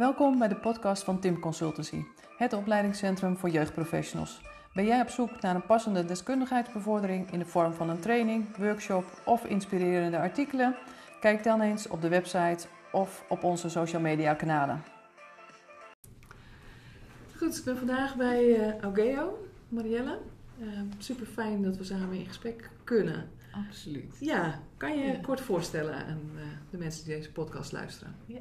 Welkom bij de podcast van Tim Consultancy, het opleidingscentrum voor jeugdprofessionals. Ben jij op zoek naar een passende deskundigheidsbevordering in de vorm van een training, workshop of inspirerende artikelen? Kijk dan eens op de website of op onze social media kanalen. Goed, ik ben vandaag bij uh, Augeo, Marielle. Uh, super fijn dat we samen in gesprek kunnen. Absoluut. Ja, kan je je kort voorstellen aan uh, de mensen die deze podcast luisteren? Ja.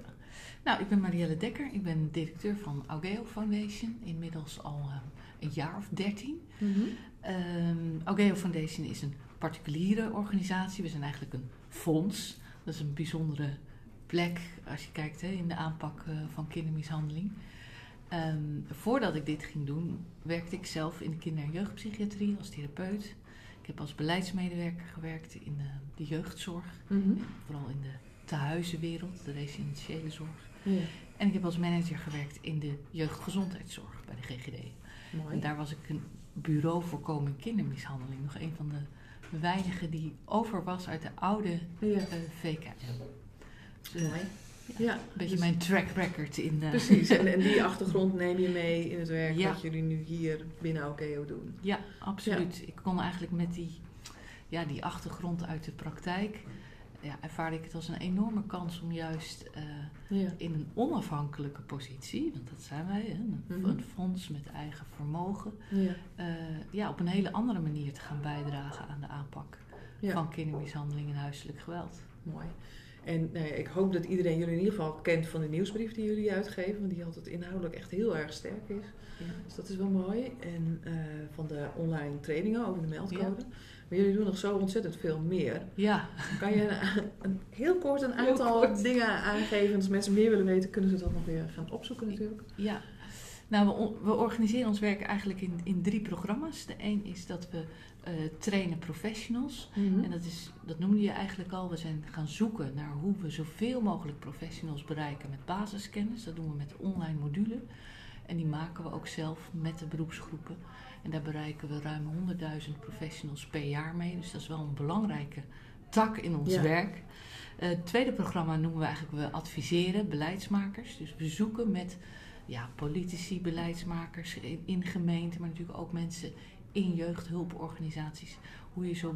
Nou, ik ben Marielle Dekker. Ik ben directeur van Augeo Foundation. Inmiddels al uh, een jaar of dertien. Mm -hmm. um, Augeo Foundation is een particuliere organisatie. We zijn eigenlijk een fonds. Dat is een bijzondere plek als je kijkt hè, in de aanpak uh, van kindermishandeling. Um, voordat ik dit ging doen, werkte ik zelf in de kinder- en jeugdpsychiatrie als therapeut. Ik heb als beleidsmedewerker gewerkt in de, de jeugdzorg, mm -hmm. vooral in de tehuizenwereld, de residentiële zorg. Ja. En ik heb als manager gewerkt in de jeugdgezondheidszorg bij de GGD. Mooi. En daar was ik een bureau voorkoming kindermishandeling, nog een van de weinigen die over was uit de oude ja. uh, VKM. Dus, Mooi. Ja, ja, een beetje dus, mijn track record in. Uh, precies, en, en, die achtergrond neem je mee in het werk ja. wat jullie nu hier binnen Okeo doen. Ja, absoluut. Ja. Ik kon eigenlijk met die, ja, die achtergrond uit de praktijk, ja, ervaarde ik het als een enorme kans om juist uh, in een onafhankelijke positie, want dat zijn wij, hè, een, mm -hmm. fonds met eigen vermogen, uh, ja, op een hele andere manier te gaan bijdragen aan de aanpak van kindermishandeling en huiselijk geweld. Mooi. En nou ja, ik hoop dat iedereen jullie in ieder geval kent van de nieuwsbrief die jullie uitgeven, want die altijd inhoudelijk echt heel erg sterk is. Ja. Dus dat is wel mooi. En uh, van de online trainingen over de meldcode. Maar jullie doen nog zo ontzettend veel meer. Ja. Kan je een, een, heel kort een aantal kort. dingen aangeven? Als mensen meer willen weten, kunnen ze dat nog weer gaan opzoeken natuurlijk. Ja. Nou, we, we organiseren ons werk eigenlijk in, in drie programma's. De een is dat we uh, trainen professionals. Mm -hmm. En dat, is, dat noemde je eigenlijk al. We zijn gaan zoeken naar hoe we zoveel mogelijk professionals bereiken met basiskennis. Dat doen we met online module. En die maken we ook zelf met de beroepsgroepen. En daar bereiken we ruim 100.000 professionals per jaar mee. Dus dat is wel een belangrijke tak in ons ja. werk. Uh, het tweede programma noemen we eigenlijk we adviseren beleidsmakers. Dus we zoeken met ja, politici, beleidsmakers in, in gemeenten, maar natuurlijk ook mensen in jeugdhulporganisaties. Hoe je zo,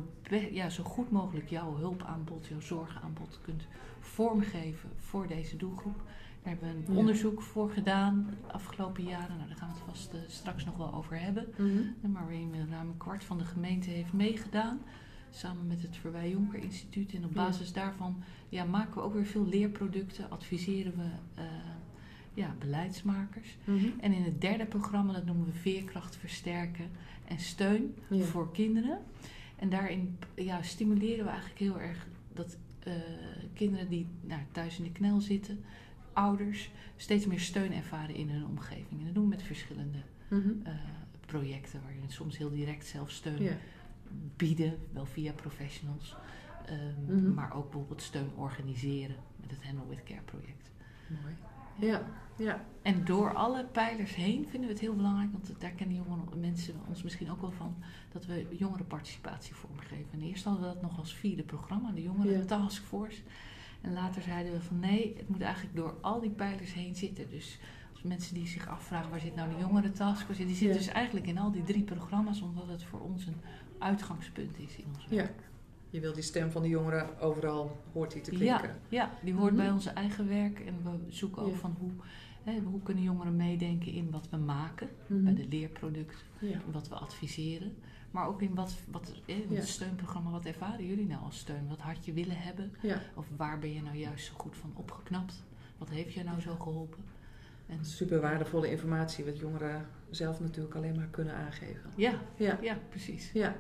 ja, zo goed mogelijk jouw hulpaanbod, jouw zorgaanbod kunt vormgeven voor deze doelgroep. Daar hebben we een ja. onderzoek voor gedaan de afgelopen jaren. Nou, daar gaan we het vast uh, straks nog wel over hebben. Mm -hmm. Maar waarin ruim een kwart van de gemeente heeft meegedaan. Samen met het Verwij Jonker Instituut. En op basis ja. daarvan ja, maken we ook weer veel leerproducten. Adviseren we uh, ja, beleidsmakers. Mm -hmm. En in het derde programma, dat noemen we Veerkracht versterken en steun ja. voor kinderen. En daarin ja, stimuleren we eigenlijk heel erg dat uh, kinderen die nou, thuis in de knel zitten, ouders, steeds meer steun ervaren in hun omgeving. En dat doen we met verschillende mm -hmm. uh, projecten, waarin soms heel direct zelf steun bieden, wel via professionals. Um, mm -hmm. Maar ook bijvoorbeeld steun organiseren met het Handle with Care project. Mooi. Ja, ja. En door alle pijlers heen vinden we het heel belangrijk, want daar kennen jongeren, mensen ons misschien ook wel van, dat we jongerenparticipatie vormgeven. En eerst hadden we dat nog als vierde programma, de Jongeren ja. Taskforce. En later zeiden we van nee, het moet eigenlijk door al die pijlers heen zitten. Dus als mensen die zich afvragen waar zit nou de Jongeren Taskforce, die zit ja. dus eigenlijk in al die drie programma's, omdat het voor ons een uitgangspunt is in ons werk. Ja. Je wilt die stem van de jongeren overal hoort die te klinken. Ja, ja die hoort mm -hmm. bij onze eigen werk. En we zoeken ook ja. van hoe, hè, hoe kunnen jongeren meedenken in wat we maken. Mm -hmm. Bij de leerproducten. Ja. Wat we adviseren. Maar ook in wat, wat in het steunprogramma. Wat ervaren jullie nou als steun? Wat had je willen hebben? Of waar ben je nou juist zo goed van opgeknapt? Wat heeft je nou zo geholpen? En Super waardevolle informatie. Wat jongeren zelf natuurlijk alleen maar kunnen aangeven. Ja, ja. ja precies. ja.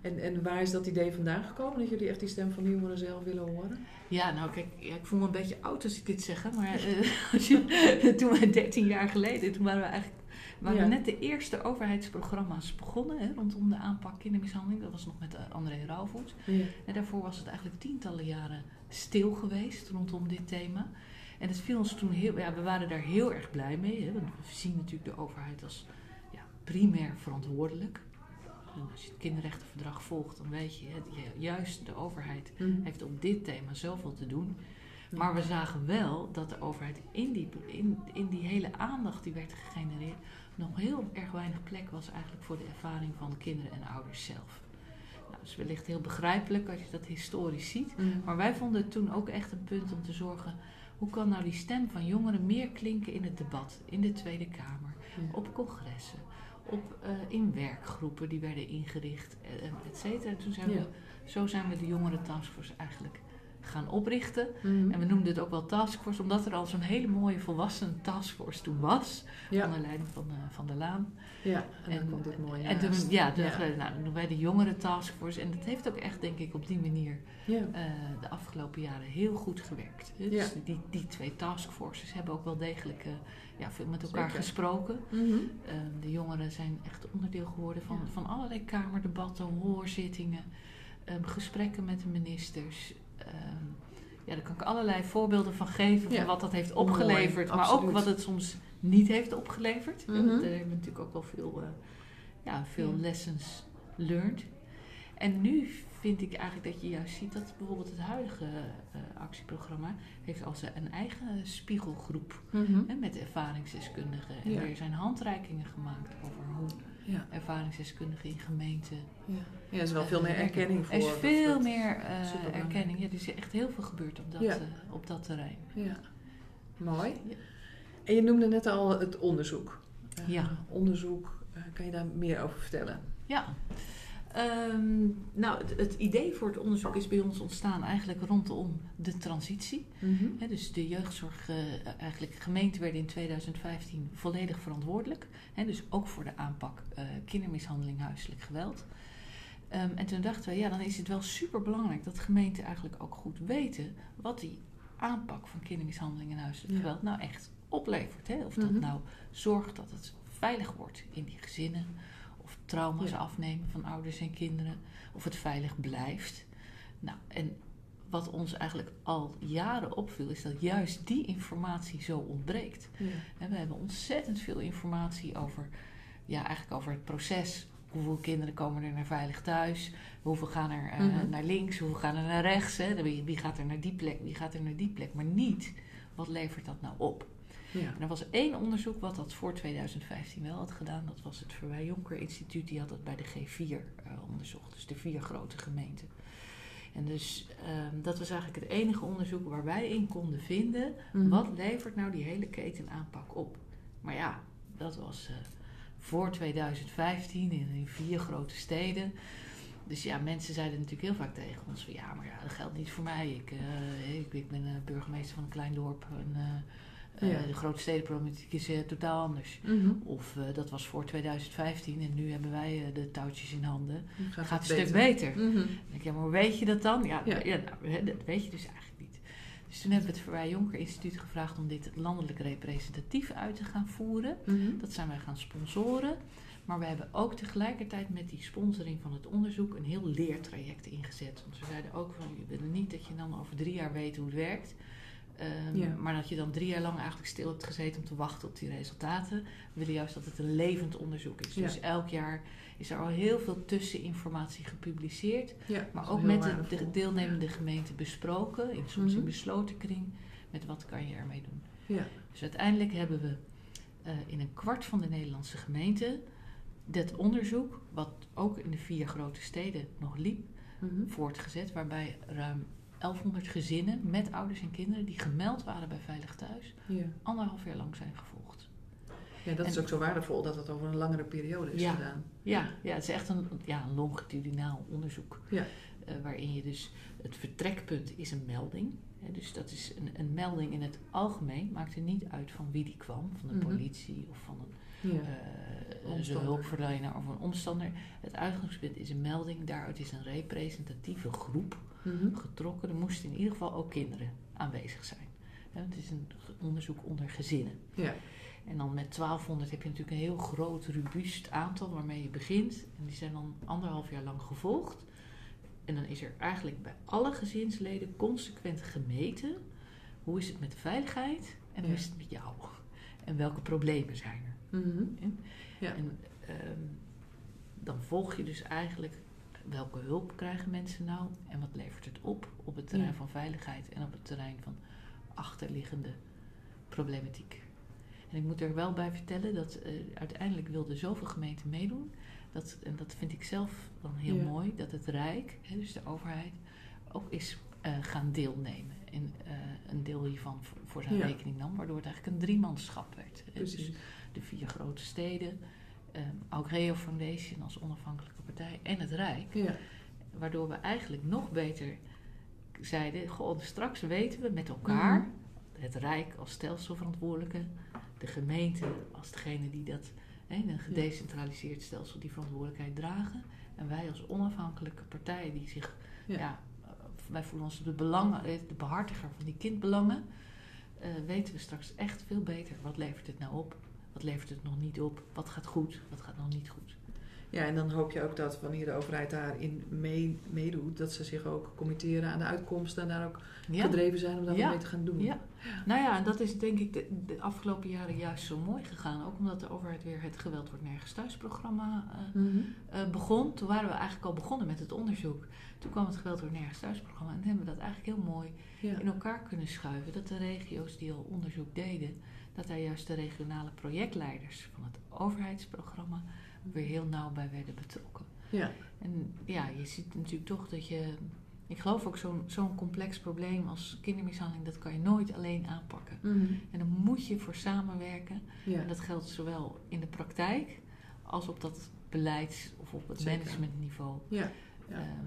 En, en waar is dat idee vandaan gekomen? Dat jullie echt die stem van de jongeren zelf willen horen? Ja, nou kijk, ja, ik voel me een beetje oud als ik dit zeg. Maar uh, als je, toen we 13 jaar geleden, toen waren we eigenlijk waren ja. we net de eerste overheidsprogramma's begonnen hè, rondom de aanpak kindermishandeling. Dat was nog met uh, André Rauwvoet. Ja. En daarvoor was het eigenlijk tientallen jaren stil geweest rondom dit thema. En het viel ons toen heel, ja, we waren daar heel erg blij mee. Hè, want we zien natuurlijk de overheid als ja, primair verantwoordelijk. En als je het kinderrechtenverdrag volgt, dan weet je, juist de overheid mm. heeft op dit thema zoveel te doen. Maar we zagen wel dat de overheid in die, in, in die hele aandacht die werd gegenereerd, nog heel erg weinig plek was eigenlijk voor de ervaring van kinderen en ouders zelf. Nou, dat is wellicht heel begrijpelijk als je dat historisch ziet. Mm. Maar wij vonden het toen ook echt een punt om te zorgen. Hoe kan nou die stem van jongeren meer klinken in het debat, in de Tweede Kamer, op congressen, op, eh, in werkgroepen die werden ingericht, eh, et cetera. En toen zijn Ja. we, zo zijn we de jongeren taskforce eigenlijk gaan oprichten. Mhm. En we noemden het ook wel taskforce, omdat er al zo'n hele mooie volwassen taskforce toen was. Ja, Onder leiding van, eh, van de Laan. ja. En, En- komt dit mooie en toen, ja, toen ja. we, nou, doen wij de jongeren taskforce. En dat heeft ook echt, denk ik, op die manier Ja. eh, de afgelopen jaren heel goed gewerkt. Dus Ja. die, die twee taskforces hebben ook wel degelijk eh, ja, veel met elkaar Zeker. gesproken. Mhm. Eh, de jongeren zijn echt onderdeel geworden van, van allerlei kamerdebatten, hoorzittingen, ehm, gesprekken met de ministers. Ehm, ja, daar kan ik allerlei voorbeelden van geven Ja. van wat dat heeft Mooi, opgeleverd, maar ook wat het soms niet heeft opgeleverd. Want Daar hebben we natuurlijk ook wel veel, eh, ja, veel Ja. lessons learned. En nu vind ik eigenlijk dat je juist ziet dat bijvoorbeeld het huidige eh, actieprogramma heeft als een eigen spiegelgroep Mhm. hè, met ervaringsdeskundigen. En Ja. er zijn handreikingen gemaakt over hoe Ja. ervaringsdeskundigen in gemeenten. Ja. ja, er is wel veel meer erkenning voor. Er is veel dat- meer eh, erkenning. Ja, er is echt heel veel gebeurd op dat, Ja. eh, op dat terrein. Ja, mooi. Ja. En je noemde net al het onderzoek. Ja. Onderzoek, eh, kan je daar meer over vertellen? Ja. Ehm, nou, het, het idee voor het onderzoek is bij ons ontstaan eigenlijk rondom de transitie. Hè, dus de jeugdzorg, eh, eigenlijk gemeenten werden in 2015 volledig verantwoordelijk. Hè, dus ook voor de aanpak eh, kindermishandeling, huiselijk geweld. Ehm, en toen dachten we, ja, dan is het wel super belangrijk dat gemeenten eigenlijk ook goed weten wat die aanpak van kindermishandeling en huiselijk Ja. geweld nou echt oplevert. Hè? Of dat Mhm. nou zorgt dat het veilig wordt in die gezinnen, of trauma's Ja. afnemen van ouders en kinderen, of het veilig blijft. Nou, en wat ons eigenlijk al jaren opviel, is dat juist die informatie zo ontbreekt. Ja. En we hebben ontzettend veel informatie over, ja, eigenlijk over het proces. Hoeveel kinderen komen er naar veilig thuis? Hoeveel gaan er eh, Mhm. naar links? Hoeveel gaan er naar rechts? Hè? Wie, wie gaat er naar die plek? Wie gaat er naar die plek? Maar niet, wat levert dat nou op? Ja. En er was één onderzoek wat dat voor 2015 wel had gedaan. Dat was het Verwij Jonker Instituut. Die had dat bij de G4 eh, onderzocht. Dus de vier grote gemeenten. En dus ehm, dat was eigenlijk het enige onderzoek waar wij in konden vinden. Mhm. Wat levert nou die hele ketenaanpak op? Maar ja, dat was eh, voor 2015 in, in vier grote steden. Dus ja, mensen zeiden natuurlijk heel vaak tegen ons van ja, maar ja, dat geldt niet voor mij. Ik, eh, ik, ik ben burgemeester van een klein dorp. En, eh, Ja. De grote stedenproblematiek is eh, totaal anders. Mhm. Of eh, dat was voor 2015 en nu hebben wij de touwtjes in handen. Gaat, het het een stuk beter. Mhm. Dan denk ik, ja, maar hoe weet je dat dan? Ja, Ja. ja. nou, dat weet je dus eigenlijk niet. Dus toen hebben we het Verwij Jonker Instituut gevraagd om dit landelijk representatief uit te gaan voeren. Mhm. Dat zijn wij gaan sponsoren. Maar we hebben ook tegelijkertijd met die sponsoring van het onderzoek een heel leertraject ingezet. Want we zeiden ook van, we willen niet dat je dan over drie jaar weet hoe het werkt. Ehm, Ja. Maar dat je dan drie jaar lang eigenlijk stil hebt gezeten om te wachten op die resultaten. We willen juist dat het een levend onderzoek is. Ja. Dus elk jaar is er al heel veel tusseninformatie gepubliceerd. Ja, Maar ook met de, deelnemende gemeenten besproken. In, soms Mhm. in besloten kring. Met wat kan je ermee doen. Ja. Dus uiteindelijk hebben we eh, in een kwart van de Nederlandse gemeenten dat onderzoek, wat ook in de vier grote steden nog liep, Mhm. voortgezet. Waarbij ruim 1100 gezinnen met ouders en kinderen die gemeld waren bij Veilig Thuis, Ja. anderhalf jaar lang zijn gevolgd. ja, dat is ook zo waardevol dat het over een langere periode is Ja. gedaan. Ja, ja, het is echt een, ja, een longitudinaal onderzoek. Ja. Eh, waarin je dus, het vertrekpunt is een melding. Hè, dus dat is een, een melding in het algemeen. Maakt er niet uit van wie die kwam. Van de Mhm. politie of van een, Ja. een Omstander. hulpverlener of een omstander. Het uitgangspunt is een melding. Daaruit is een representatieve groep Mhm. getrokken. Er moesten in ieder geval ook kinderen aanwezig zijn. Het is een onderzoek onder gezinnen. Ja. En dan met 1200 heb je natuurlijk een heel groot, robuust aantal waarmee je begint. En die zijn dan anderhalf jaar lang gevolgd. En dan is er eigenlijk bij alle gezinsleden consequent gemeten. Hoe is het met de veiligheid en hoe Ja. is het met jou? En welke problemen zijn er? Mhm. Ja. En ehm, dan volg je dus eigenlijk welke hulp krijgen mensen nou en wat levert het op op het terrein Ja. van veiligheid en op het terrein van achterliggende problematiek. En ik moet er wel bij vertellen dat uh, uiteindelijk wilden zoveel gemeenten meedoen. Dat, en dat vind ik zelf dan heel Ja. mooi, dat het Rijk, hè, dus de overheid, ook is eh, gaan deelnemen. En eh, een deel hiervan voor, voor zijn Ja. rekening nam, waardoor het eigenlijk een driemanschap werd. Dus vier grote steden, um, Augreo Foundation als onafhankelijke partij en het Rijk. Ja. Waardoor we eigenlijk nog beter zeiden: Goh, straks weten we met elkaar, Mhm. het Rijk als stelselverantwoordelijke, de gemeente als degene die dat, hè, een gedecentraliseerd stelsel, die verantwoordelijkheid dragen. En wij als onafhankelijke partij die zich, Ja. ja, wij voelen ons de, belangen, eh, de behartiger van die kindbelangen. eh, weten we straks echt veel beter. Wat levert het nou op? Wat levert het nog niet op? Wat gaat goed? Wat gaat nog niet goed? Ja, en dan hoop je ook dat wanneer de overheid daarin mee, meedoet, dat ze zich ook committeren aan de uitkomsten en daar ook gedreven zijn om daar Ja. mee te gaan doen. Ja, nou ja, en dat is denk ik de, de afgelopen jaren juist zo mooi gegaan. Ook omdat de overheid weer het Geweld wordt nergens thuis programma eh, Mhm. eh, begon. Toen waren we eigenlijk al begonnen met het onderzoek. Toen kwam het Geweld wordt nergens thuis programma. En toen hebben we dat eigenlijk heel mooi in elkaar kunnen schuiven. Dat de regio's die al onderzoek deden, dat daar juist de regionale projectleiders van het overheidsprogramma weer heel nauw bij werden betrokken. Ja. En ja, je ziet natuurlijk toch dat je. Ik geloof ook zo'n zo'n complex probleem als kindermishandeling, dat kan je nooit alleen aanpakken. Mhm. En dan moet je voor samenwerken. ja. En dat geldt zowel in de praktijk als op dat beleids- of op het Zeker. managementniveau. Ja. Ja. Ehm,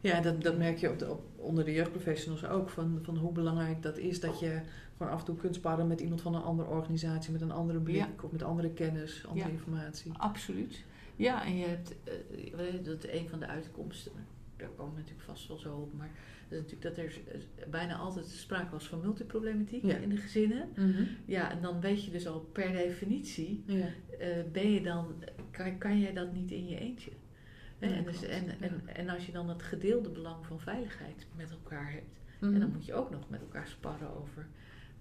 Ja, dat, dat merk je op de, op, onder de jeugdprofessionals ook. Van, van hoe belangrijk dat is dat je gewoon af en toe kunt sparren met iemand van een andere organisatie, met een andere blik Ja. of met andere kennis, andere Ja. informatie. absoluut. Ja, en je hebt, eh, dat is een van de uitkomsten, daar komen we natuurlijk vast wel zo op, maar dat is natuurlijk dat er eh, bijna altijd sprake was van multiproblematiek Ja. in de gezinnen. Ja, en dan weet je dus al per definitie, eh, ben je dan, kan, kan jij dat niet in je eentje? Ja, en, dus, en, en, en als je dan dat gedeelde belang van veiligheid met elkaar hebt, Mhm. en dan moet je ook nog met elkaar sparren over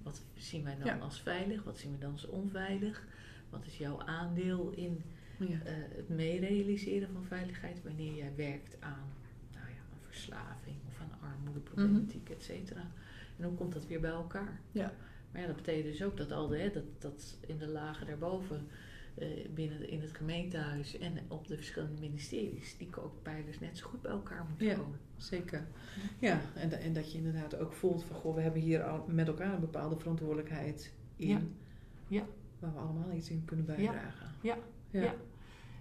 wat zien wij dan Ja. als veilig, wat zien we dan als onveilig, wat is jouw aandeel in ja. eh, het meerealiseren van veiligheid wanneer jij werkt aan nou ja, een verslaving of aan armoedeproblematiek, et cetera. En hoe komt dat weer bij elkaar? Ja. Maar ja, dat betekent dus ook dat al de, hè, dat, dat in de lagen daarboven, binnen in het gemeentehuis en op de verschillende ministeries, die kookpijlers net zo goed bij elkaar moeten Ja. komen. Zeker. Ja, en, en dat je inderdaad ook voelt van, goh, we hebben hier al met elkaar een bepaalde verantwoordelijkheid in. Ja. Ja. Waar we allemaal iets in kunnen bijdragen. Ja. Ja. Ja.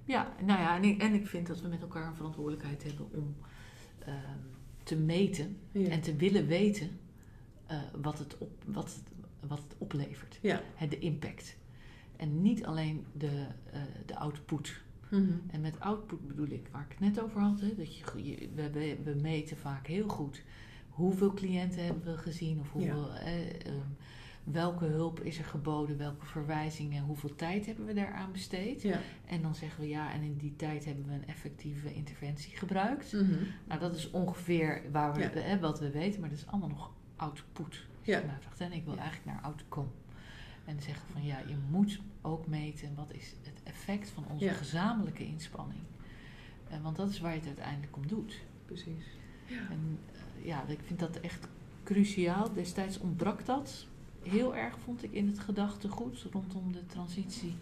Ja, nou ja, en ik, en ik vind dat we met elkaar een verantwoordelijkheid hebben om ehm, te meten en te willen weten eh, wat, het op, wat, het, wat het oplevert. Ja. De impact. En niet alleen de, eh, de output. Mhm. En met output bedoel ik, waar ik het net over had, hè, dat je, je- we, we, meten vaak heel goed hoeveel cliënten hebben we gezien of hoeveel, eh, welke hulp is er geboden, welke verwijzingen, hoeveel tijd hebben we daaraan besteed. Ja. En dan zeggen we ja, en in die tijd hebben we een effectieve interventie gebruikt. Mhm. Nou, dat is ongeveer waar we, Ja. wat we weten, maar dat is allemaal nog output. Ja. vraagt. En ik wil eigenlijk naar outcome. En zeggen van ja, je moet ook meten wat is het effect van onze Ja. gezamenlijke inspanning. Eh, want dat is waar je het uiteindelijk om doet. Precies. En eh, ja, ik vind dat echt cruciaal. Destijds ontbrak dat heel erg, vond ik, in het gedachtegoed rondom de transitie.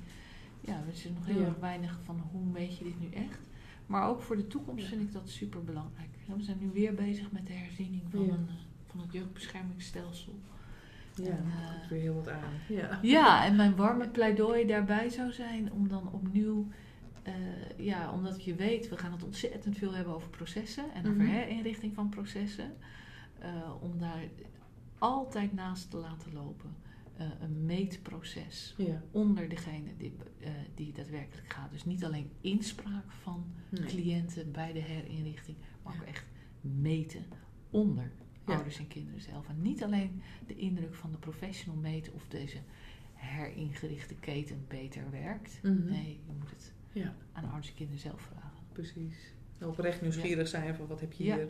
Ja, er is nog heel Ja. erg weinig van hoe meet je dit nu echt. Maar ook voor de toekomst Ja. vind ik dat super belangrijk. we zijn nu weer bezig met de herziening van, Ja. een, eh, van het jeugdbeschermingsstelsel. Ja, En, er eh, komt weer heel wat aan. Ja. Ja, en mijn warme pleidooi daarbij zou zijn om dan opnieuw, eh, ja, omdat je weet, we gaan het ontzettend veel hebben over processen en over Mhm. herinrichting van processen, eh, om daar altijd naast te laten lopen eh, een meetproces Ja. onder degene die, eh, die daadwerkelijk gaat. Dus niet alleen inspraak van Nee. cliënten bij de herinrichting, maar Ja. ook echt meten onder Ja. ouders en kinderen zelf. En niet alleen de indruk van de professional meten of deze heringerichte keten beter werkt. Mhm. Nee, je moet het Ja, aan ouders en kinderen zelf vragen. precies. Oprecht nieuwsgierig zijn van wat heb je hier...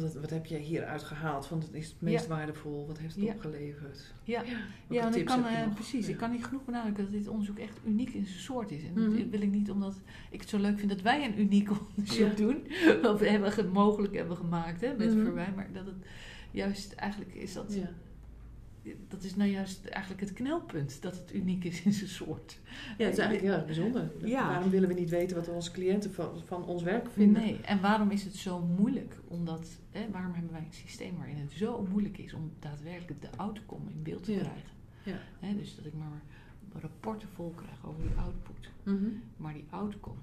Wat, wat heb je hieruit gehaald? Want het is het meest Ja. waardevol. Wat heeft het Ja. opgeleverd? Ja, ja want ik kan, eh, precies. Ja. Ik kan niet genoeg benadrukken dat dit onderzoek echt uniek in zijn soort is. En Mhm. dat wil ik niet omdat ik het zo leuk vind dat wij een uniek onderzoek Ja. doen. Wat we hebben ge- mogelijk hebben gemaakt hè, met Mhm. Verwij. Maar dat het juist eigenlijk is dat Ja. Dat is nou juist eigenlijk het knelpunt, dat het uniek is in zijn soort. Ja, het is eigenlijk heel erg bijzonder. Ja. Waarom willen we niet weten wat onze cliënten van, van ons werk vinden? Nee, en waarom is het zo moeilijk? Omdat, hè, waarom hebben wij een systeem waarin het zo moeilijk is om daadwerkelijk de outcome in beeld te Ja. krijgen? Ja. Hè, dus dat ik maar rapporten vol krijg over die output. Mhm. Maar die outcome,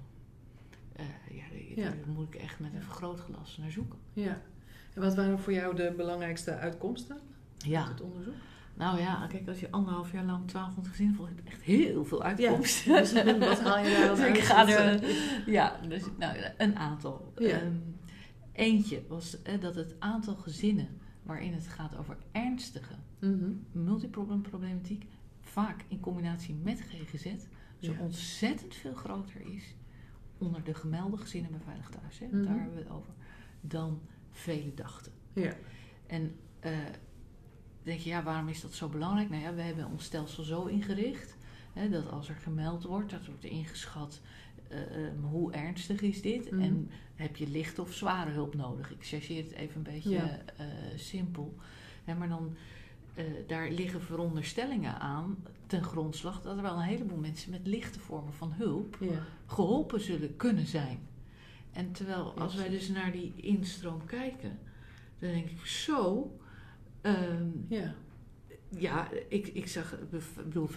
ja, die- Ja. daar moet ik echt met een vergrootglas naar zoeken. Ja. En wat waren voor jou de belangrijkste uitkomsten Ja, het onderzoek? nou ja, kijk, als je anderhalf jaar lang 1200 gezinnen volgt, heb je echt heel veel uitkomsten. Dus wat haal je daar Dus ik ga er, ja, dus, nou, een aantal. Ja. Ehm, eentje was eh, dat het aantal gezinnen waarin het gaat over ernstige mhm. multiproblematiek, vaak in combinatie met GGZ, zo Ja. ontzettend veel groter is onder de gemelde gezinnen bij Veilig Thuis. Hè, want Mhm. Daar hebben we het over. Dan velen dachten. Ja. En eh, denk je, ja, waarom is dat zo belangrijk? Nou ja, we hebben ons stelsel zo ingericht hè, dat als er gemeld wordt, dat wordt ingeschat eh, ehm, hoe ernstig is dit Mhm. en heb je lichte of zware hulp nodig. Ik chargeer het even een beetje Ja. eh, simpel. Hè, maar dan, eh, daar liggen veronderstellingen aan ten grondslag dat er wel een heleboel mensen met lichte vormen van hulp Ja. geholpen zullen kunnen zijn. En terwijl als wij dus naar die instroom kijken, dan denk ik zo. Ehm, Ja. ja, ik, ik zag, ik bedoel, 15%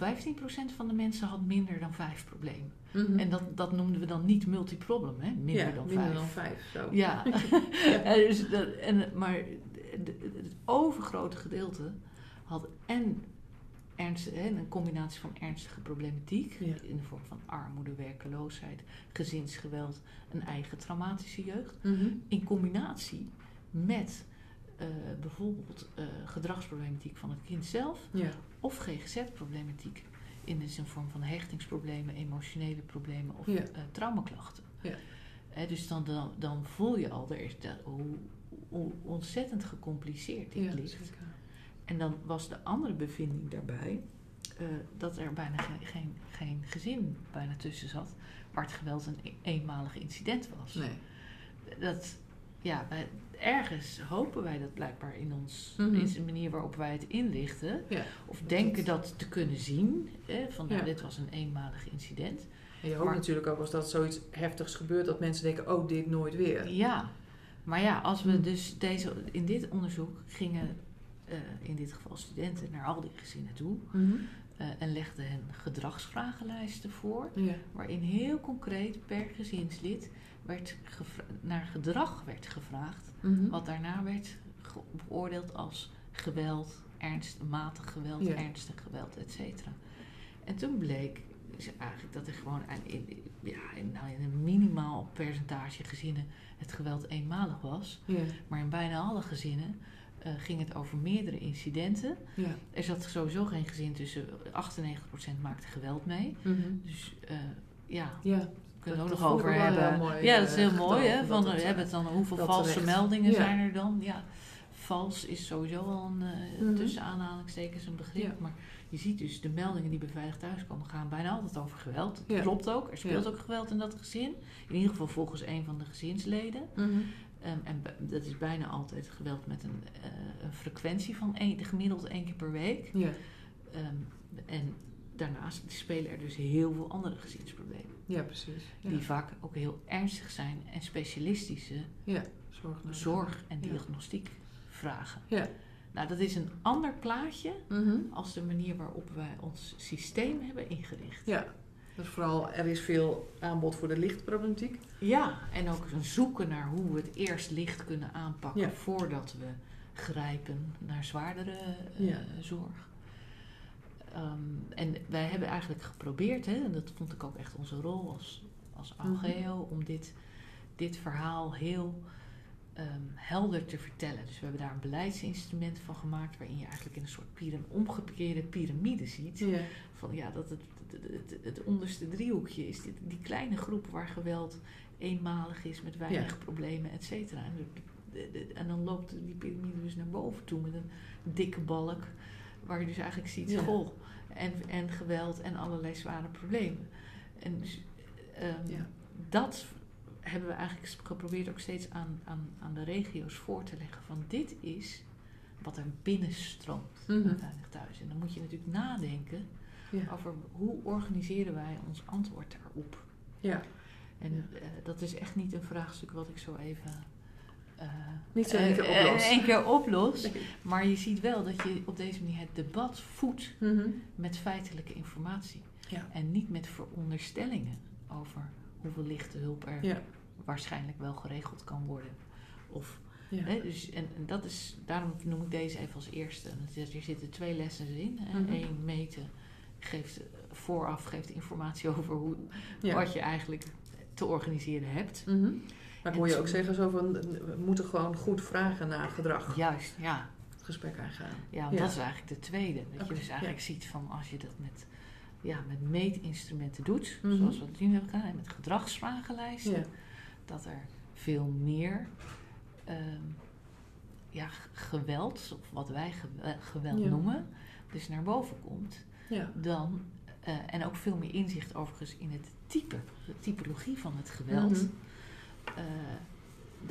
van de mensen had minder dan vijf problemen. Mhm. En dat, dat noemden we dan niet multiproblem, hè? Minder ja, dan minder vijf. dan vijf. Zo. Ja, En dus dat, en, maar het overgrote gedeelte had en ernst, hè, een combinatie van ernstige problematiek Ja. in de vorm van armoede, werkeloosheid, gezinsgeweld, een eigen traumatische jeugd, Mhm. in combinatie met eh, bijvoorbeeld eh, gedragsproblematiek van het kind zelf Ja. of GGZ-problematiek in de zin vorm van hechtingsproblemen, emotionele problemen of Ja. eh, traumaklachten. Ja. Dus dan, dan, dan voel je al, er is dat, hoe, hoe ontzettend gecompliceerd dit Ja, ligt. zeker. En dan was de andere bevinding daarbij dat er bijna geen, geen, geen gezin bijna tussen zat waar het geweld een e- eenmalig incident was. Nee. Dat, ja, wij, ergens hopen wij dat blijkbaar in ons, Mhm. in de manier waarop wij het inlichten, Ja. of denken dat te kunnen zien, hè, van nou, Ja. dit was een eenmalig incident. En je hoopt Maar- natuurlijk ook als dat zoiets heftigs gebeurt, dat mensen denken, oh, dit nooit weer. Ja, maar ja, als we Mhm. dus deze, in dit onderzoek gingen, eh, in dit geval studenten, naar al die gezinnen toe Mhm. eh, en legden hen gedragsvragenlijsten voor, Ja. waarin heel concreet per gezinslid werd naar gedrag werd gevraagd, Mhm. wat daarna werd beoordeeld als geweld, ernst, matig geweld, Ja. ernstig geweld, et cetera. En toen bleek dus eigenlijk dat er gewoon in, ja, in, nou, in een minimaal percentage gezinnen het geweld eenmalig was. Ja. Maar in bijna alle gezinnen eh, ging het over meerdere incidenten. Ja. Er zat sowieso geen gezin tussen, 98% maakte geweld mee. Mhm. Dus eh, ja, Ja. Kunnen we ook nog over hebben. mooi, ja, dat is eh, heel getal, mooi. Hè? Van, we hebben het dan hoeveel valse terecht. meldingen Ja. zijn er dan? Ja, vals is sowieso al een Mhm. tussen aanhalingstekens een begrip. Ja. Maar je ziet dus de meldingen die beveiligd thuiskomen gaan bijna altijd over geweld. Dat Ja. klopt ook. Er speelt ook geweld in dat gezin. In ieder geval volgens een van de gezinsleden. Mhm. Ehm, en dat is bijna altijd geweld met een, eh, een frequentie van één, gemiddeld één keer per week. Ja. Ehm, en daarnaast spelen er dus heel veel andere gezinsproblemen. ja, precies. Ja. Die vaak ook heel ernstig zijn en specialistische Zorg nodig. zorg en Ja. diagnostiek vragen. Ja. Nou, dat is een ander plaatje Mhm. als de manier waarop wij ons systeem hebben ingericht. Ja. Dus vooral, er is veel aanbod voor de lichtproblematiek. Ja, en ook een zoeken naar hoe we het eerst licht kunnen aanpakken Ja. voordat we grijpen naar zwaardere eh, Ja. zorg. Ehm, en wij hebben eigenlijk geprobeerd, hè, en dat vond ik ook echt onze rol als, als Mhm. AGEO, om dit, dit verhaal heel ehm, helder te vertellen. Dus we hebben daar een beleidsinstrument van gemaakt, waarin je eigenlijk in een soort pyram omgekeerde piramide ziet. Van ja, dat het, het, het, het onderste driehoekje is dit, die kleine groep waar geweld eenmalig is met weinig problemen, et cetera. En, en dan loopt die piramide dus naar boven toe met een dikke balk, waar je dus eigenlijk ziet school en, en geweld en allerlei zware problemen. En dus, ehm, dat hebben we eigenlijk geprobeerd ook steeds aan, aan, aan de regio's voor te leggen. Van dit is wat er binnenstroomt Mhm. naar Veilig Thuis. En dan moet je natuurlijk nadenken Ja. over hoe organiseren wij ons antwoord daarop. ja. En eh, dat is echt niet een vraagstuk wat ik zo even. Eh, Niet zo in eh, één keer eh, keer oplost. Maar je ziet wel dat je op deze manier het debat voedt Mhm. met feitelijke informatie. Ja. En niet met veronderstellingen over hoeveel lichte hulp er Ja. waarschijnlijk wel geregeld kan worden. Of, Ja. hè, dus, en, en dat is, daarom noem ik deze even als eerste. Er zitten twee lessen in. Hè. Mhm. Eén, meten geeft vooraf geeft informatie over hoe, wat je eigenlijk te organiseren hebt. Mhm. Maar ik hoor je ook zeggen zo van, we moeten gewoon goed vragen naar gedrag. Juist, ja. Het gesprek aangaan. Ja, want Ja. dat is eigenlijk de tweede. Dat je dus eigenlijk ja. ziet van als je dat met, ja, met meetinstrumenten doet, Mhm. zoals we het nu hebben gedaan, en met gedragsvragenlijsten, Ja. dat er veel meer ehm, ja, geweld, of wat wij eh, geweld noemen, dus naar boven komt, Ja. dan, eh, en ook veel meer inzicht overigens in het type, de typologie van het geweld, Mhm.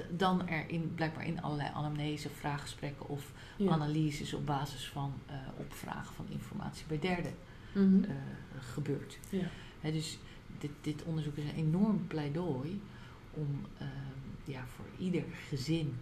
Dan er in, blijkbaar in allerlei anamnese, vraaggesprekken of Ja. analyses op basis van eh, opvragen van informatie bij derden Mhm. eh, gebeurt. Ja. Dus dit, dit onderzoek is een enorm pleidooi om ja, voor ieder gezin,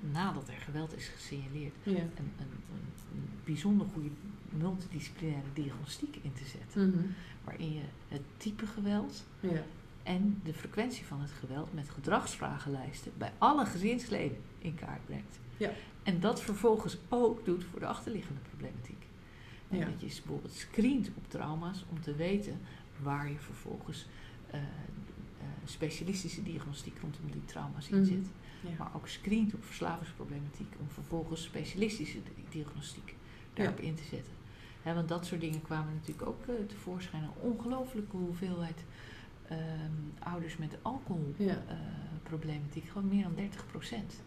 nadat er geweld is gesignaleerd, Ja. een, een, een, bijzonder goede multidisciplinaire diagnostiek in te zetten. Mhm. Waarin je het type geweld Ja. En de frequentie van het geweld met gedragsvragenlijsten bij alle gezinsleden in kaart brengt. Ja. En dat vervolgens ook doet voor de achterliggende problematiek. En Ja. dat je bijvoorbeeld screent op trauma's om te weten waar je vervolgens eh, eh, specialistische diagnostiek rondom die trauma's in Mhm. zit. Ja. Maar ook screent op verslavingsproblematiek om vervolgens specialistische di- diagnostiek daarop in te zetten. Hè, want dat soort dingen kwamen natuurlijk ook eh, tevoorschijn. Een ongelooflijke hoeveelheid ehm, ouders met Ja. alcoholproblematiek, gewoon meer dan 30%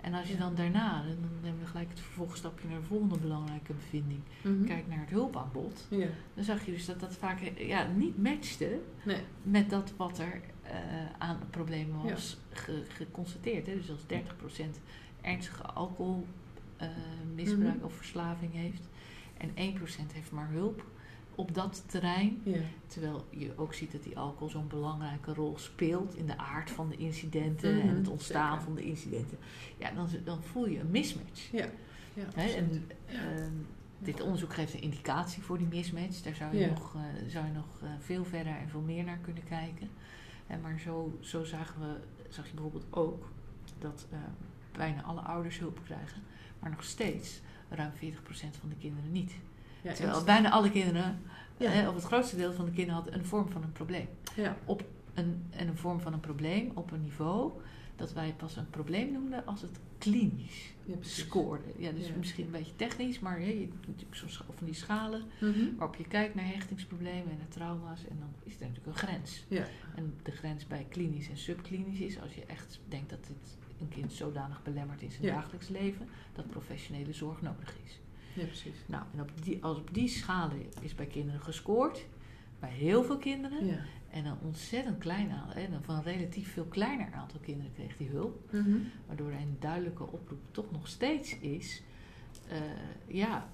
En als je dan daarna, en dan nemen we gelijk het vervolgstapje naar de volgende belangrijke bevinding, Mhm. kijk naar het hulpaanbod, Ja. dan zag je dus dat dat vaak eh, ja, niet matchte Nee. met dat wat er eh, aan problemen was ge- geconstateerd. Hè? Dus als 30% ernstige alcoholmisbruik Mhm. of verslaving heeft en 1% heeft maar hulp op dat terrein. Ja. Terwijl je ook ziet dat die alcohol zo'n belangrijke rol speelt in de aard van de incidenten Mhm, en het ontstaan zeker. van de incidenten. Ja, dan, dan voel je een mismatch. Ja. Ja. En, ehm, dit onderzoek geeft een indicatie voor die mismatch. Daar zou je nog, eh, zou je nog eh, veel verder en veel meer naar kunnen kijken. En maar zo, zo zagen we, zag je bijvoorbeeld ook dat eh, bijna alle ouders hulp krijgen, maar nog steeds ruim 40% van de kinderen niet. Ja, Terwijl bijna alle kinderen, Ja. of het grootste deel van de kinderen had een vorm van een probleem. Ja. Een, en een vorm van een probleem op een niveau dat wij pas een probleem noemden als het klinisch Ja, scoorde. Ja, dus Ja. misschien een beetje technisch, maar je hebt natuurlijk zo'n van die schalen Mhm. waarop je kijkt naar hechtingsproblemen en naar trauma's en dan is er natuurlijk een grens. Ja. En de grens bij klinisch en subklinisch is als je echt denkt dat dit een kind zodanig belemmert in zijn dagelijks leven dat professionele zorg nodig is. Ja, precies. Nou, en op die, als op die schalen is bij kinderen gescoord, bij heel veel kinderen, Ja. en een ontzettend klein aantal, en van een relatief veel kleiner aantal kinderen kreeg die hulp. Mhm. Waardoor er een duidelijke oproep toch nog steeds is. eh, ja,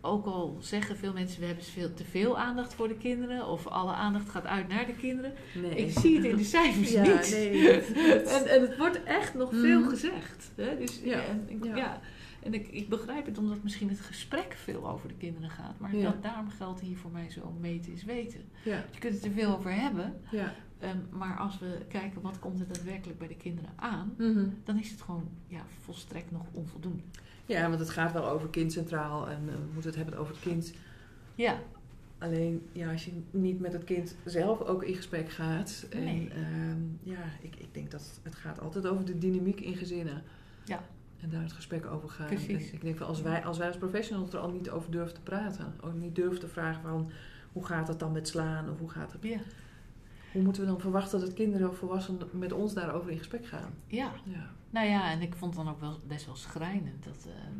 ook al zeggen veel mensen we hebben veel, te veel aandacht voor de kinderen. Of alle aandacht gaat uit naar de kinderen. Nee. Ik zie het in de cijfers Ja, niet. nee, en, en het wordt echt nog veel Mhm. gezegd. Hè? Dus, Ja, En, ik, ja. ja. En ik, ik begrijp het omdat misschien het gesprek veel over de kinderen gaat. Maar Ja. dat, daarom geldt hier voor mij zo meten is weten. Ja. Je kunt het er veel over hebben. Ja. ehm, maar als we kijken wat komt er daadwerkelijk bij de kinderen aan Mhm. dan is het gewoon ja, volstrekt nog onvoldoende. ja, want het gaat wel over kind centraal en eh, we moeten het hebben over het kind. Ja, Alleen, ja, als je niet met het kind zelf ook in gesprek gaat. En Nee. ehm, ja, ik, ik denk dat het gaat altijd over de dynamiek in gezinnen. Ja. En daar het gesprek over gaan. Precies. En ik denk van als wij, als wij als professionals er al niet over durven te praten. Ook niet durven te vragen van hoe gaat het dan met slaan? Of hoe gaat het? ja, Hoe moeten we dan verwachten dat kinderen of volwassenen met ons daarover in gesprek gaan? ja. Ja. Nou ja, en ik vond dan ook wel best wel schrijnend dat ehm,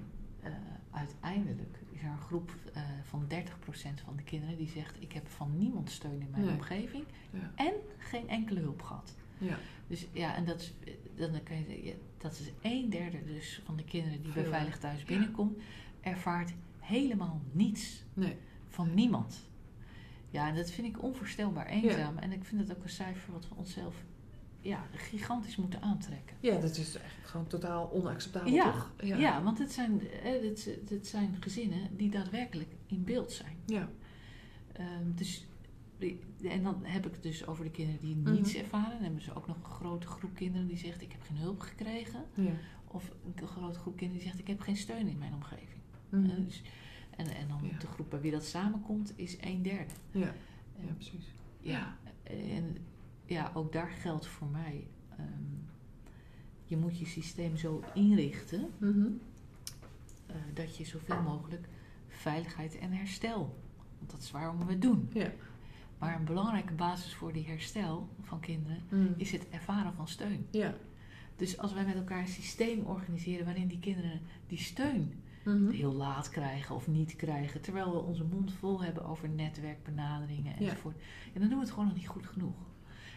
eh, uiteindelijk is er een groep eh, van 30% van de kinderen die zegt: Ik heb van niemand steun in mijn Nee. omgeving Ja. en geen enkele hulp gehad. Ja. Dus ja, en dat is, dan kan je, dat is een derde dus van de kinderen die bij Veilig Thuis binnenkomt, ervaart helemaal niets Nee. van niemand. Ja, en dat vind ik onvoorstelbaar eenzaam. En ik vind het ook een cijfer wat we onszelf ja, gigantisch moeten aantrekken. Ja, dat is eigenlijk gewoon totaal onacceptabel, Ja, toch? Ja, want het zijn, eh, het, het zijn gezinnen die daadwerkelijk in beeld zijn. Ja. Ehm, dus, en dan heb ik het dus over de kinderen die Mhm. niets ervaren. Dan hebben ze ook nog een grote groep kinderen die zegt: Ik heb geen hulp gekregen. Ja. Of een grote groep kinderen die zegt: Ik heb geen steun in mijn omgeving. Mhm. En, dus, en, en dan Ja. de groep bij wie dat samenkomt is een derde. Ja. Ja, precies. ja, en ja, ook daar geldt voor mij. ehm, je moet je systeem zo inrichten Mhm. eh, dat je zoveel mogelijk veiligheid en herstel. Want dat is waarom we het doen. Ja. Maar een belangrijke basis voor die herstel van kinderen Mhm. is het ervaren van steun. Ja. Dus als wij met elkaar een systeem organiseren waarin die kinderen die steun Mhm. heel laat krijgen of niet krijgen, terwijl we onze mond vol hebben over netwerkbenaderingen Ja. enzovoort, en dan doen we het gewoon nog niet goed genoeg.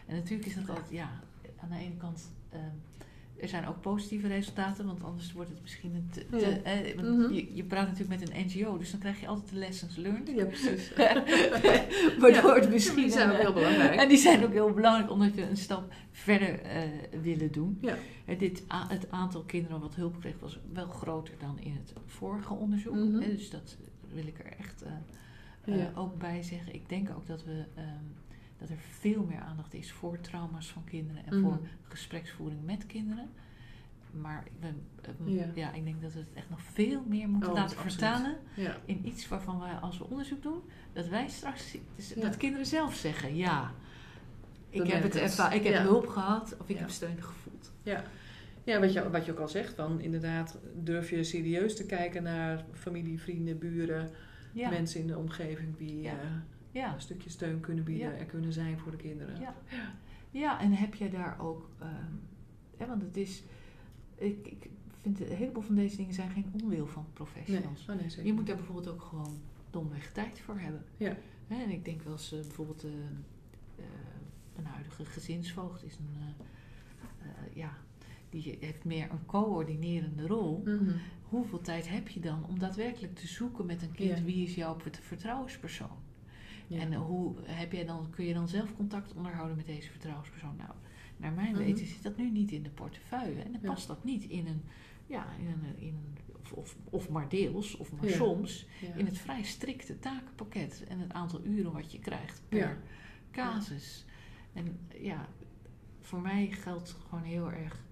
En natuurlijk is dat altijd, ja, aan de ene kant. ehm, er zijn ook positieve resultaten, want anders wordt het misschien een te. te- Ja. eh, want Mhm. je, je praat natuurlijk met een NGO, dus dan krijg je altijd de lessons learned. Ja, precies. Waardoor Ja, het misschien. Die zijn ook een, heel belangrijk. En die zijn ook heel belangrijk omdat we een stap verder eh, willen doen. Ja. Eh, dit, het aantal kinderen wat hulp kreeg was wel groter dan in het vorige onderzoek. Mhm. Eh, dus dat wil ik er echt eh, eh, ook bij zeggen. Ik denk ook dat, we, ehm, dat er veel meer aandacht is voor trauma's van kinderen en Mhm. voor gespreksvoering met kinderen. Maar ik, ben, eh, Ja. ja. ik denk dat we het echt nog veel meer moeten Oh, laten vertalen Ja. in iets waarvan wij als we onderzoek doen, dat wij straks dus Ja. dat kinderen zelf zeggen, ja, ik Dan heb, het ik heb Ja. hulp gehad of ik Ja. heb steun gevoeld. Ja, wat je, wat je ook al zegt, van inderdaad durf je serieus te kijken naar familie, vrienden, buren, Ja, mensen in de omgeving die Ja. Ja. een stukje steun kunnen bieden Ja. en kunnen zijn voor de kinderen. Ja. ja, en heb je daar ook, ehm, hè, want het is, ik, ik vind een heleboel van deze dingen zijn geen onwil van Nee, professionals. oh nee. Je moet daar bijvoorbeeld ook gewoon domweg tijd voor hebben. Ja. Hè, en ik denk wel eens, eh, bijvoorbeeld eh, eh, een huidige gezinsvoogd is een, eh, ja, die heeft meer een coördinerende rol. Mhm. Hoeveel tijd heb je dan om daadwerkelijk te zoeken met een kind Ja. wie is jouw vert- vertrouwenspersoon? Ja. En hoe heb jij dan, kun je dan zelf contact onderhouden met deze vertrouwenspersoon? Nou, naar mijn Mhm. weten zit dat nu niet in de portefeuille. En dan Ja. past dat niet in een, ja, in een, in een of, of, of maar deels, of maar Ja. soms, in het vrij strikte takenpakket en het aantal uren wat je krijgt per casus. En ja, voor mij geldt gewoon heel erg,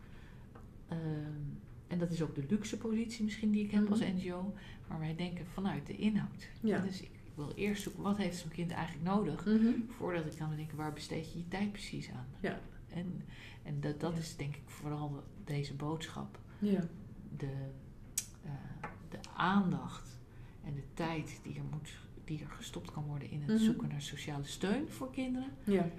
ehm, en dat is ook de luxe positie misschien die ik heb Mhm. als NGO, maar wij denken vanuit de inhoud. Ja. Dus ik wil eerst zoeken, wat heeft zo'n kind eigenlijk nodig, Mhm. voordat ik kan bedenken, waar besteed je je tijd precies aan? Ja. En, en dat, dat Ja. is denk ik vooral deze boodschap. Ja. De, eh, de aandacht en de tijd die er, moet, die er gestopt kan worden in het Mhm. zoeken naar sociale steun voor kinderen. Ja.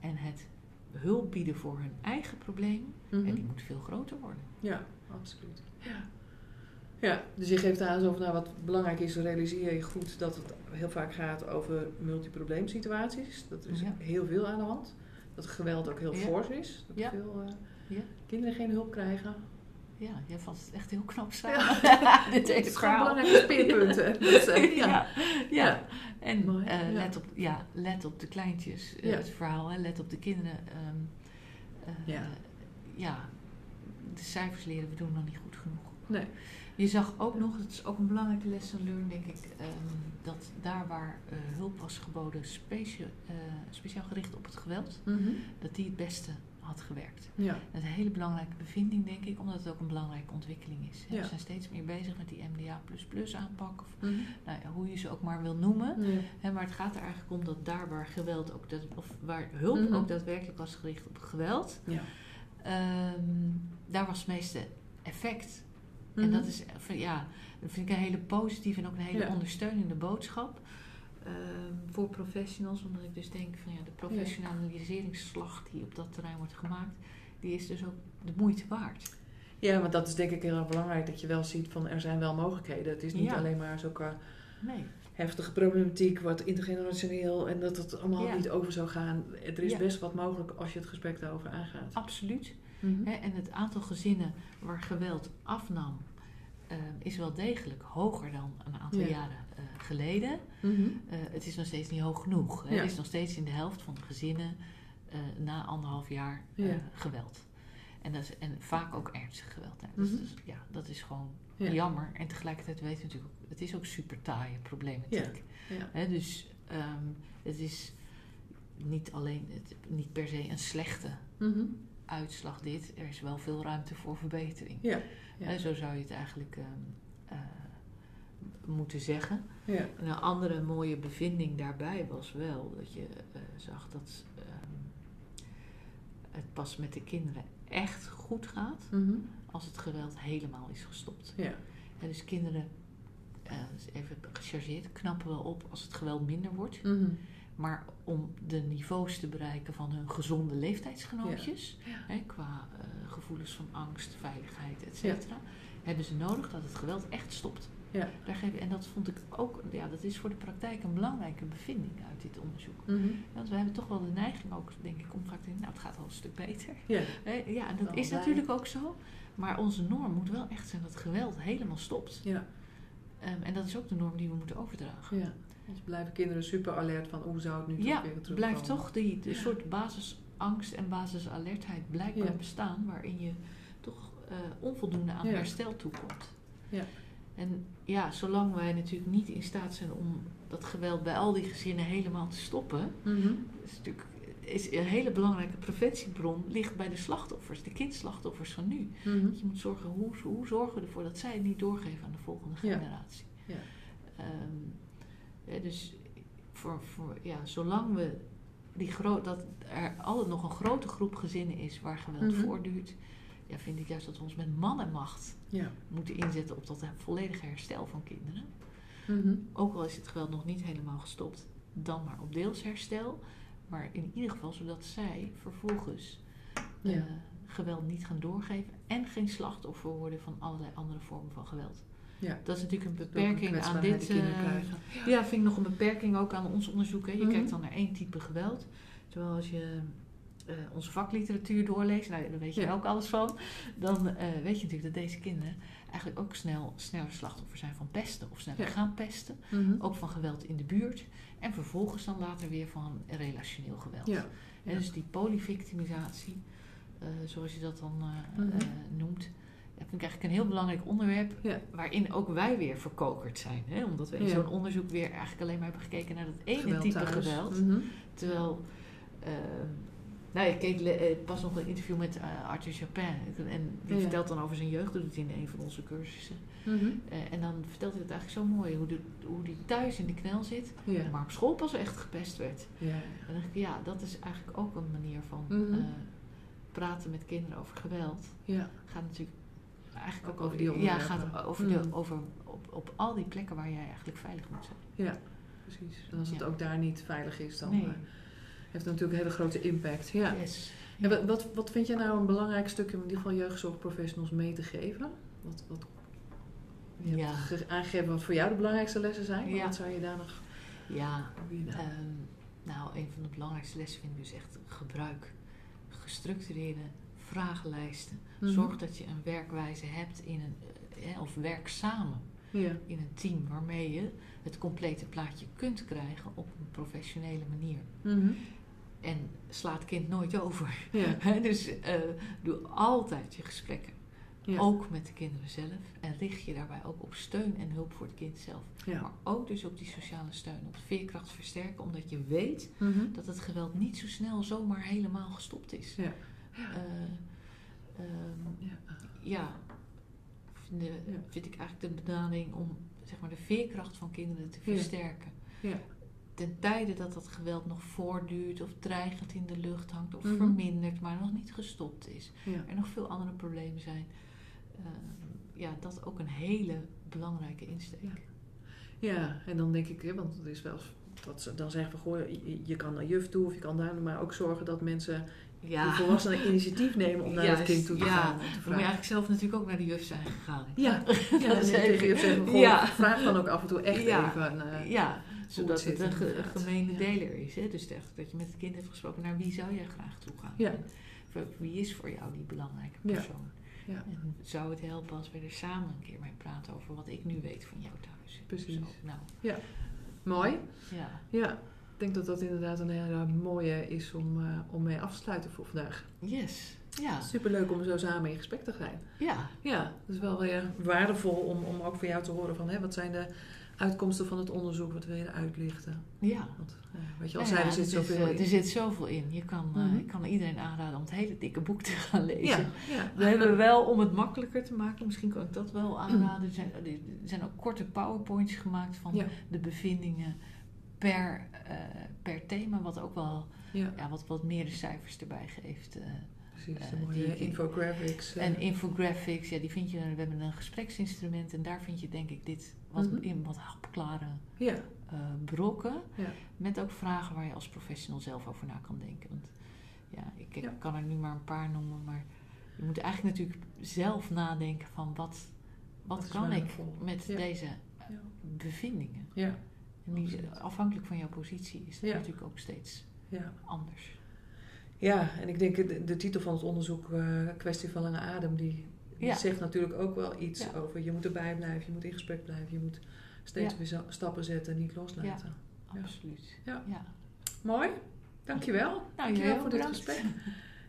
En het hulp bieden voor hun eigen problemen. Mhm. En die moet veel groter worden. Ja, absoluut. Ja. Ja, dus je geeft aan zo van nou, wat belangrijk is, realiseer je goed dat het heel vaak gaat over multiprobleemsituaties. Dat is Ja. heel veel aan de hand. Dat geweld ook heel Ja. fors is. Dat Ja. veel eh, Ja. kinderen geen hulp krijgen. Ja, jij valt het echt heel knap Ja. samen. Dit Het is gewoon belangrijke speerpunten. Ja. ja. En Mooi, eh, let, op, ja, let op de kleintjes, eh, het verhaal. Hè. Let op de kinderen. ehm, eh, Ja. ja, de cijfers leren we doen nog niet goed genoeg. Nee. Je zag ook nog, het is ook een belangrijke lesson learned, denk ik, ehm, dat daar waar eh, hulp was geboden, specia- eh, speciaal gericht op het geweld, Mhm. dat die het beste had gewerkt. Ja. Dat is een hele belangrijke bevinding, denk ik, omdat het ook een belangrijke ontwikkeling is. Ja. We zijn steeds meer bezig met die MDA aanpak, of Mhm. nou ja, hoe je ze ook maar wil noemen. Maar het gaat er eigenlijk om dat daar waar geweld ook, dat, of waar hulp Mhm. ook daadwerkelijk was gericht op geweld, Ja. ehm, daar was het meeste effect. En Mhm. dat is, eh, ja, dat vind ik een hele positieve en ook een hele Ja. ondersteunende boodschap ehm, voor professionals. Omdat ik dus denk van ja, de professionaliseringsslag die op dat terrein wordt gemaakt, die is dus ook de moeite waard. Ja, want dat is denk ik heel erg belangrijk dat je wel ziet van er zijn wel mogelijkheden. Het is niet Ja. alleen maar zulke Nee. heftige problematiek, wat intergenerationeel en dat het allemaal Ja. niet over zou gaan. Er is Ja. best wat mogelijk als je het gesprek daarover aangaat. Absoluut. Mhm. En het aantal gezinnen waar geweld afnam, eh, is wel degelijk hoger dan een aantal Ja. jaren eh, geleden. Mhm. Eh, het is nog steeds niet hoog genoeg. Hè. Ja. Het is nog steeds in de helft van de gezinnen eh, na anderhalf jaar Ja. geweld. En, dat is, en vaak ook ernstig geweld. Hè. Dus, dus, ja, dat is gewoon Ja. jammer. En tegelijkertijd weten we natuurlijk het is ook super taaie problematiek. Ja. Hè, dus ehm, het is niet alleen, het, niet per se een slechte Mhm. Uitslag dit. Er is wel veel ruimte voor verbetering. Ja. Ja. Hè, zo zou je het eigenlijk ehm, eh, moeten zeggen. Ja. En een andere mooie bevinding daarbij was wel dat je eh, zag dat ehm, het pas met de kinderen echt goed gaat Mhm. als het geweld helemaal is gestopt. Ja. En dus kinderen, eh, dus even gechargeerd, knappen wel op als het geweld minder wordt. Mhm. Maar om de niveaus te bereiken van hun gezonde leeftijdsgenootjes, hè, qua eh, gevoelens van angst, veiligheid, et cetera, hebben ze nodig dat het geweld echt stopt. Ja. Daar geef, en dat vond ik ook, ja, dat is voor de praktijk een belangrijke bevinding uit dit onderzoek. Mhm. Want we hebben toch wel de neiging ook, denk ik, om vaak te denken, nou het gaat al een stuk beter. Ja. Hè, ja, en dat Wel is blij. natuurlijk ook zo. Maar onze norm moet wel echt zijn dat geweld helemaal stopt. Ja. Ehm, en dat is ook de norm die we moeten overdragen. Ja. Dus blijven kinderen super alert van hoe zou het nu Ja, weer terugkomen. blijft toch die soort basisangst en basisalertheid blijkbaar Ja. bestaan, waarin je toch eh, onvoldoende aan Ja. herstel toekomt. Ja. En ja, zolang wij natuurlijk niet in staat zijn om dat geweld bij al die gezinnen helemaal te stoppen, Mhm. is natuurlijk is een hele belangrijke preventiebron ligt bij de slachtoffers, de kindslachtoffers van nu. Mhm. Je moet zorgen, hoe, hoe zorgen we ervoor dat zij het niet doorgeven aan de volgende Ja. generatie. Ja. Ehm, hè, dus voor, voor, ja, zolang we die gro- dat er altijd nog een grote groep gezinnen is waar geweld Mhm. voortduurt, ja, vind ik juist dat we ons met man en macht Ja. moeten inzetten op dat volledige herstel van kinderen. Mhm. Ook al is het geweld nog niet helemaal gestopt, dan maar op deels herstel. Maar in ieder geval zodat zij vervolgens Ja. eh, geweld niet gaan doorgeven en geen slachtoffer worden van allerlei andere vormen van geweld. Ja. Dat is natuurlijk een beperking aan dit. krijgen. ja, vind ik nog een beperking ook aan ons onderzoek. Hè. Je Mhm. kijkt dan naar één type geweld. Terwijl als je eh, onze vakliteratuur doorleest, nou, daar weet je Ja. ook alles van. Dan eh, weet je natuurlijk dat deze kinderen eigenlijk ook snel, sneller slachtoffer zijn van pesten of sneller Ja. gaan pesten. Mhm. Ook van geweld in de buurt. En vervolgens dan later weer van relationeel geweld. Ja. En dus die polyvictimisatie, zoals je dat dan Mhm. noemt, dat vind ik eigenlijk een heel belangrijk onderwerp. Ja. Waarin ook wij weer verkokerd zijn. Hè? Omdat we in Ja. zo'n onderzoek weer eigenlijk alleen maar hebben gekeken naar dat ene Geweld type thuis. geweld. Mhm. Terwijl, eh, nou, ik keek pas nog een interview met eh, Arthur Chapin. En die Ja. vertelt dan over zijn jeugd, dat doet hij in een van onze cursussen. Mhm. Eh, en dan vertelt hij het eigenlijk zo mooi, hoe, de, hoe die thuis in de knel zit, maar op school pas echt gepest werd. Ja. Dan dacht ik, ja, dat is eigenlijk ook een manier van Mhm. praten met kinderen over geweld. Ja. Gaat natuurlijk eigenlijk ook over, die ja, onderwerpen. gaat over, de, Mhm. over op, op al die plekken waar jij eigenlijk veilig moet zijn. Ja. Precies. En als het Ja. ook daar niet veilig is, dan Nee. eh, heeft het natuurlijk een hele grote impact. Ja. Yes. En wat, wat, vind jij nou een belangrijk stuk om in ieder geval jeugdzorgprofessionals mee te geven? Wat, wat, je Ja. hebt ge- aangegeven wat voor jou de belangrijkste lessen zijn. maar Ja. Wat zou je daar nog... Ja, Ehm, nou, een van de belangrijkste lessen vind ik dus echt gebruik gestructureerde vragenlijsten. Mhm. Zorg dat je een werkwijze hebt in een, eh, of werk samen Ja. in een team waarmee je het complete plaatje kunt krijgen op een professionele manier. Mhm. En sla het kind nooit over. Ja. Dus eh, doe altijd je gesprekken. Ja. Ook met de kinderen zelf. En richt je daarbij ook op steun en hulp voor het kind zelf. Ja. Maar ook dus op die sociale steun. Op veerkracht versterken. Omdat je weet Mhm. dat het geweld niet zo snel zomaar helemaal gestopt is. Ja. Eh, ehm, Ja. ja, vind, de- Ja. vind ik eigenlijk de benadering om zeg maar, de veerkracht van kinderen te versterken. Ja. Ten tijde dat dat geweld nog voortduurt of dreigend in de lucht hangt of Mhm. vermindert, maar nog niet gestopt is. Er nog veel andere problemen zijn. Ehm, ja, dat ook een hele belangrijke insteek. Ja. En dan denk ik, hè, want het is wel dat ze dan zeggen van goh, je, je kan naar juf toe of je kan daar, maar ook zorgen dat mensen Ja. de volwassenen initiatief nemen om naar het kind toe te ja. gaan. te Dan moet je vragen. eigenlijk zelf natuurlijk ook naar de juf zijn gegaan. Ja, ja Dat is tegen even- je zeggen, goh, Ja. vraag dan ook af en toe echt Ja. even. eh, ja, zodat het een, gemene Ja. deler is. Hè? Dus echt dat je met het kind hebt gesproken, naar wie zou jij graag toe gaan? Ja. Wie is voor jou die belangrijke Ja. persoon? Ja. En zou het helpen als we er samen een keer mee praten over wat ik nu weet van jou thuis? Precies. Zo, nou, Mooi. ja. Ja, ik denk dat dat inderdaad een hele mooie is om, eh, om mee af te sluiten voor vandaag. Yes. Ja. Superleuk om zo samen in gesprek te gaan. Ja. Ja, het is wel weer waardevol om, om ook voor jou te horen van hè, wat zijn de uitkomsten van het onderzoek, wat wil je eruit lichten. Ja. Want eh, wat je al zei, er zit is, zoveel eh, in. Er zit zoveel in. Je kan, eh, Mhm. Ik kan iedereen aanraden om het hele dikke boek te gaan lezen. ja, ja. We hebben wel, om het makkelijker te maken, misschien kan ik dat wel aanraden. Er zijn, er zijn ook korte powerpoints gemaakt van de bevindingen per, eh, per thema, wat ook wel ja, wat, wat meer de cijfers erbij geeft. eh. Precies. eh, De mooie infographics. eh. En infographics, ja, die vind je, we hebben een gespreksinstrument en daar vind je denk ik dit wat, Mhm. in wat hapklare ja, eh, brokken. Ja. Met ook vragen waar je als professional zelf over na kan denken. Want ja, ik, ik Ja. kan er nu maar een paar noemen, maar je moet eigenlijk natuurlijk zelf nadenken van wat, wat, kan ik met Ja. deze Ja. bevindingen. ja, En die, afhankelijk van jouw positie is dat natuurlijk ook steeds ja. anders. Ja, en ik denk de, de titel van het onderzoek, eh, kwestie van lange adem, die, die Ja. zegt natuurlijk ook wel iets Ja. over je moet erbij blijven, je moet in gesprek blijven, je moet steeds Ja. weer stappen zetten, niet loslaten. Ja. Absoluut. Ja. ja. Mooi, dankjewel. Nou, Dankjewel voor dit gesprek.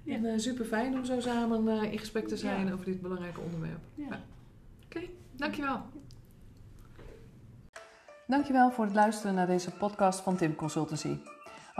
Ja. En super fijn om zo samen eh, in gesprek te zijn Ja. over dit belangrijke onderwerp. Ja. Oké, dankjewel. Dankjewel voor het luisteren naar deze podcast van Tim Consultancy.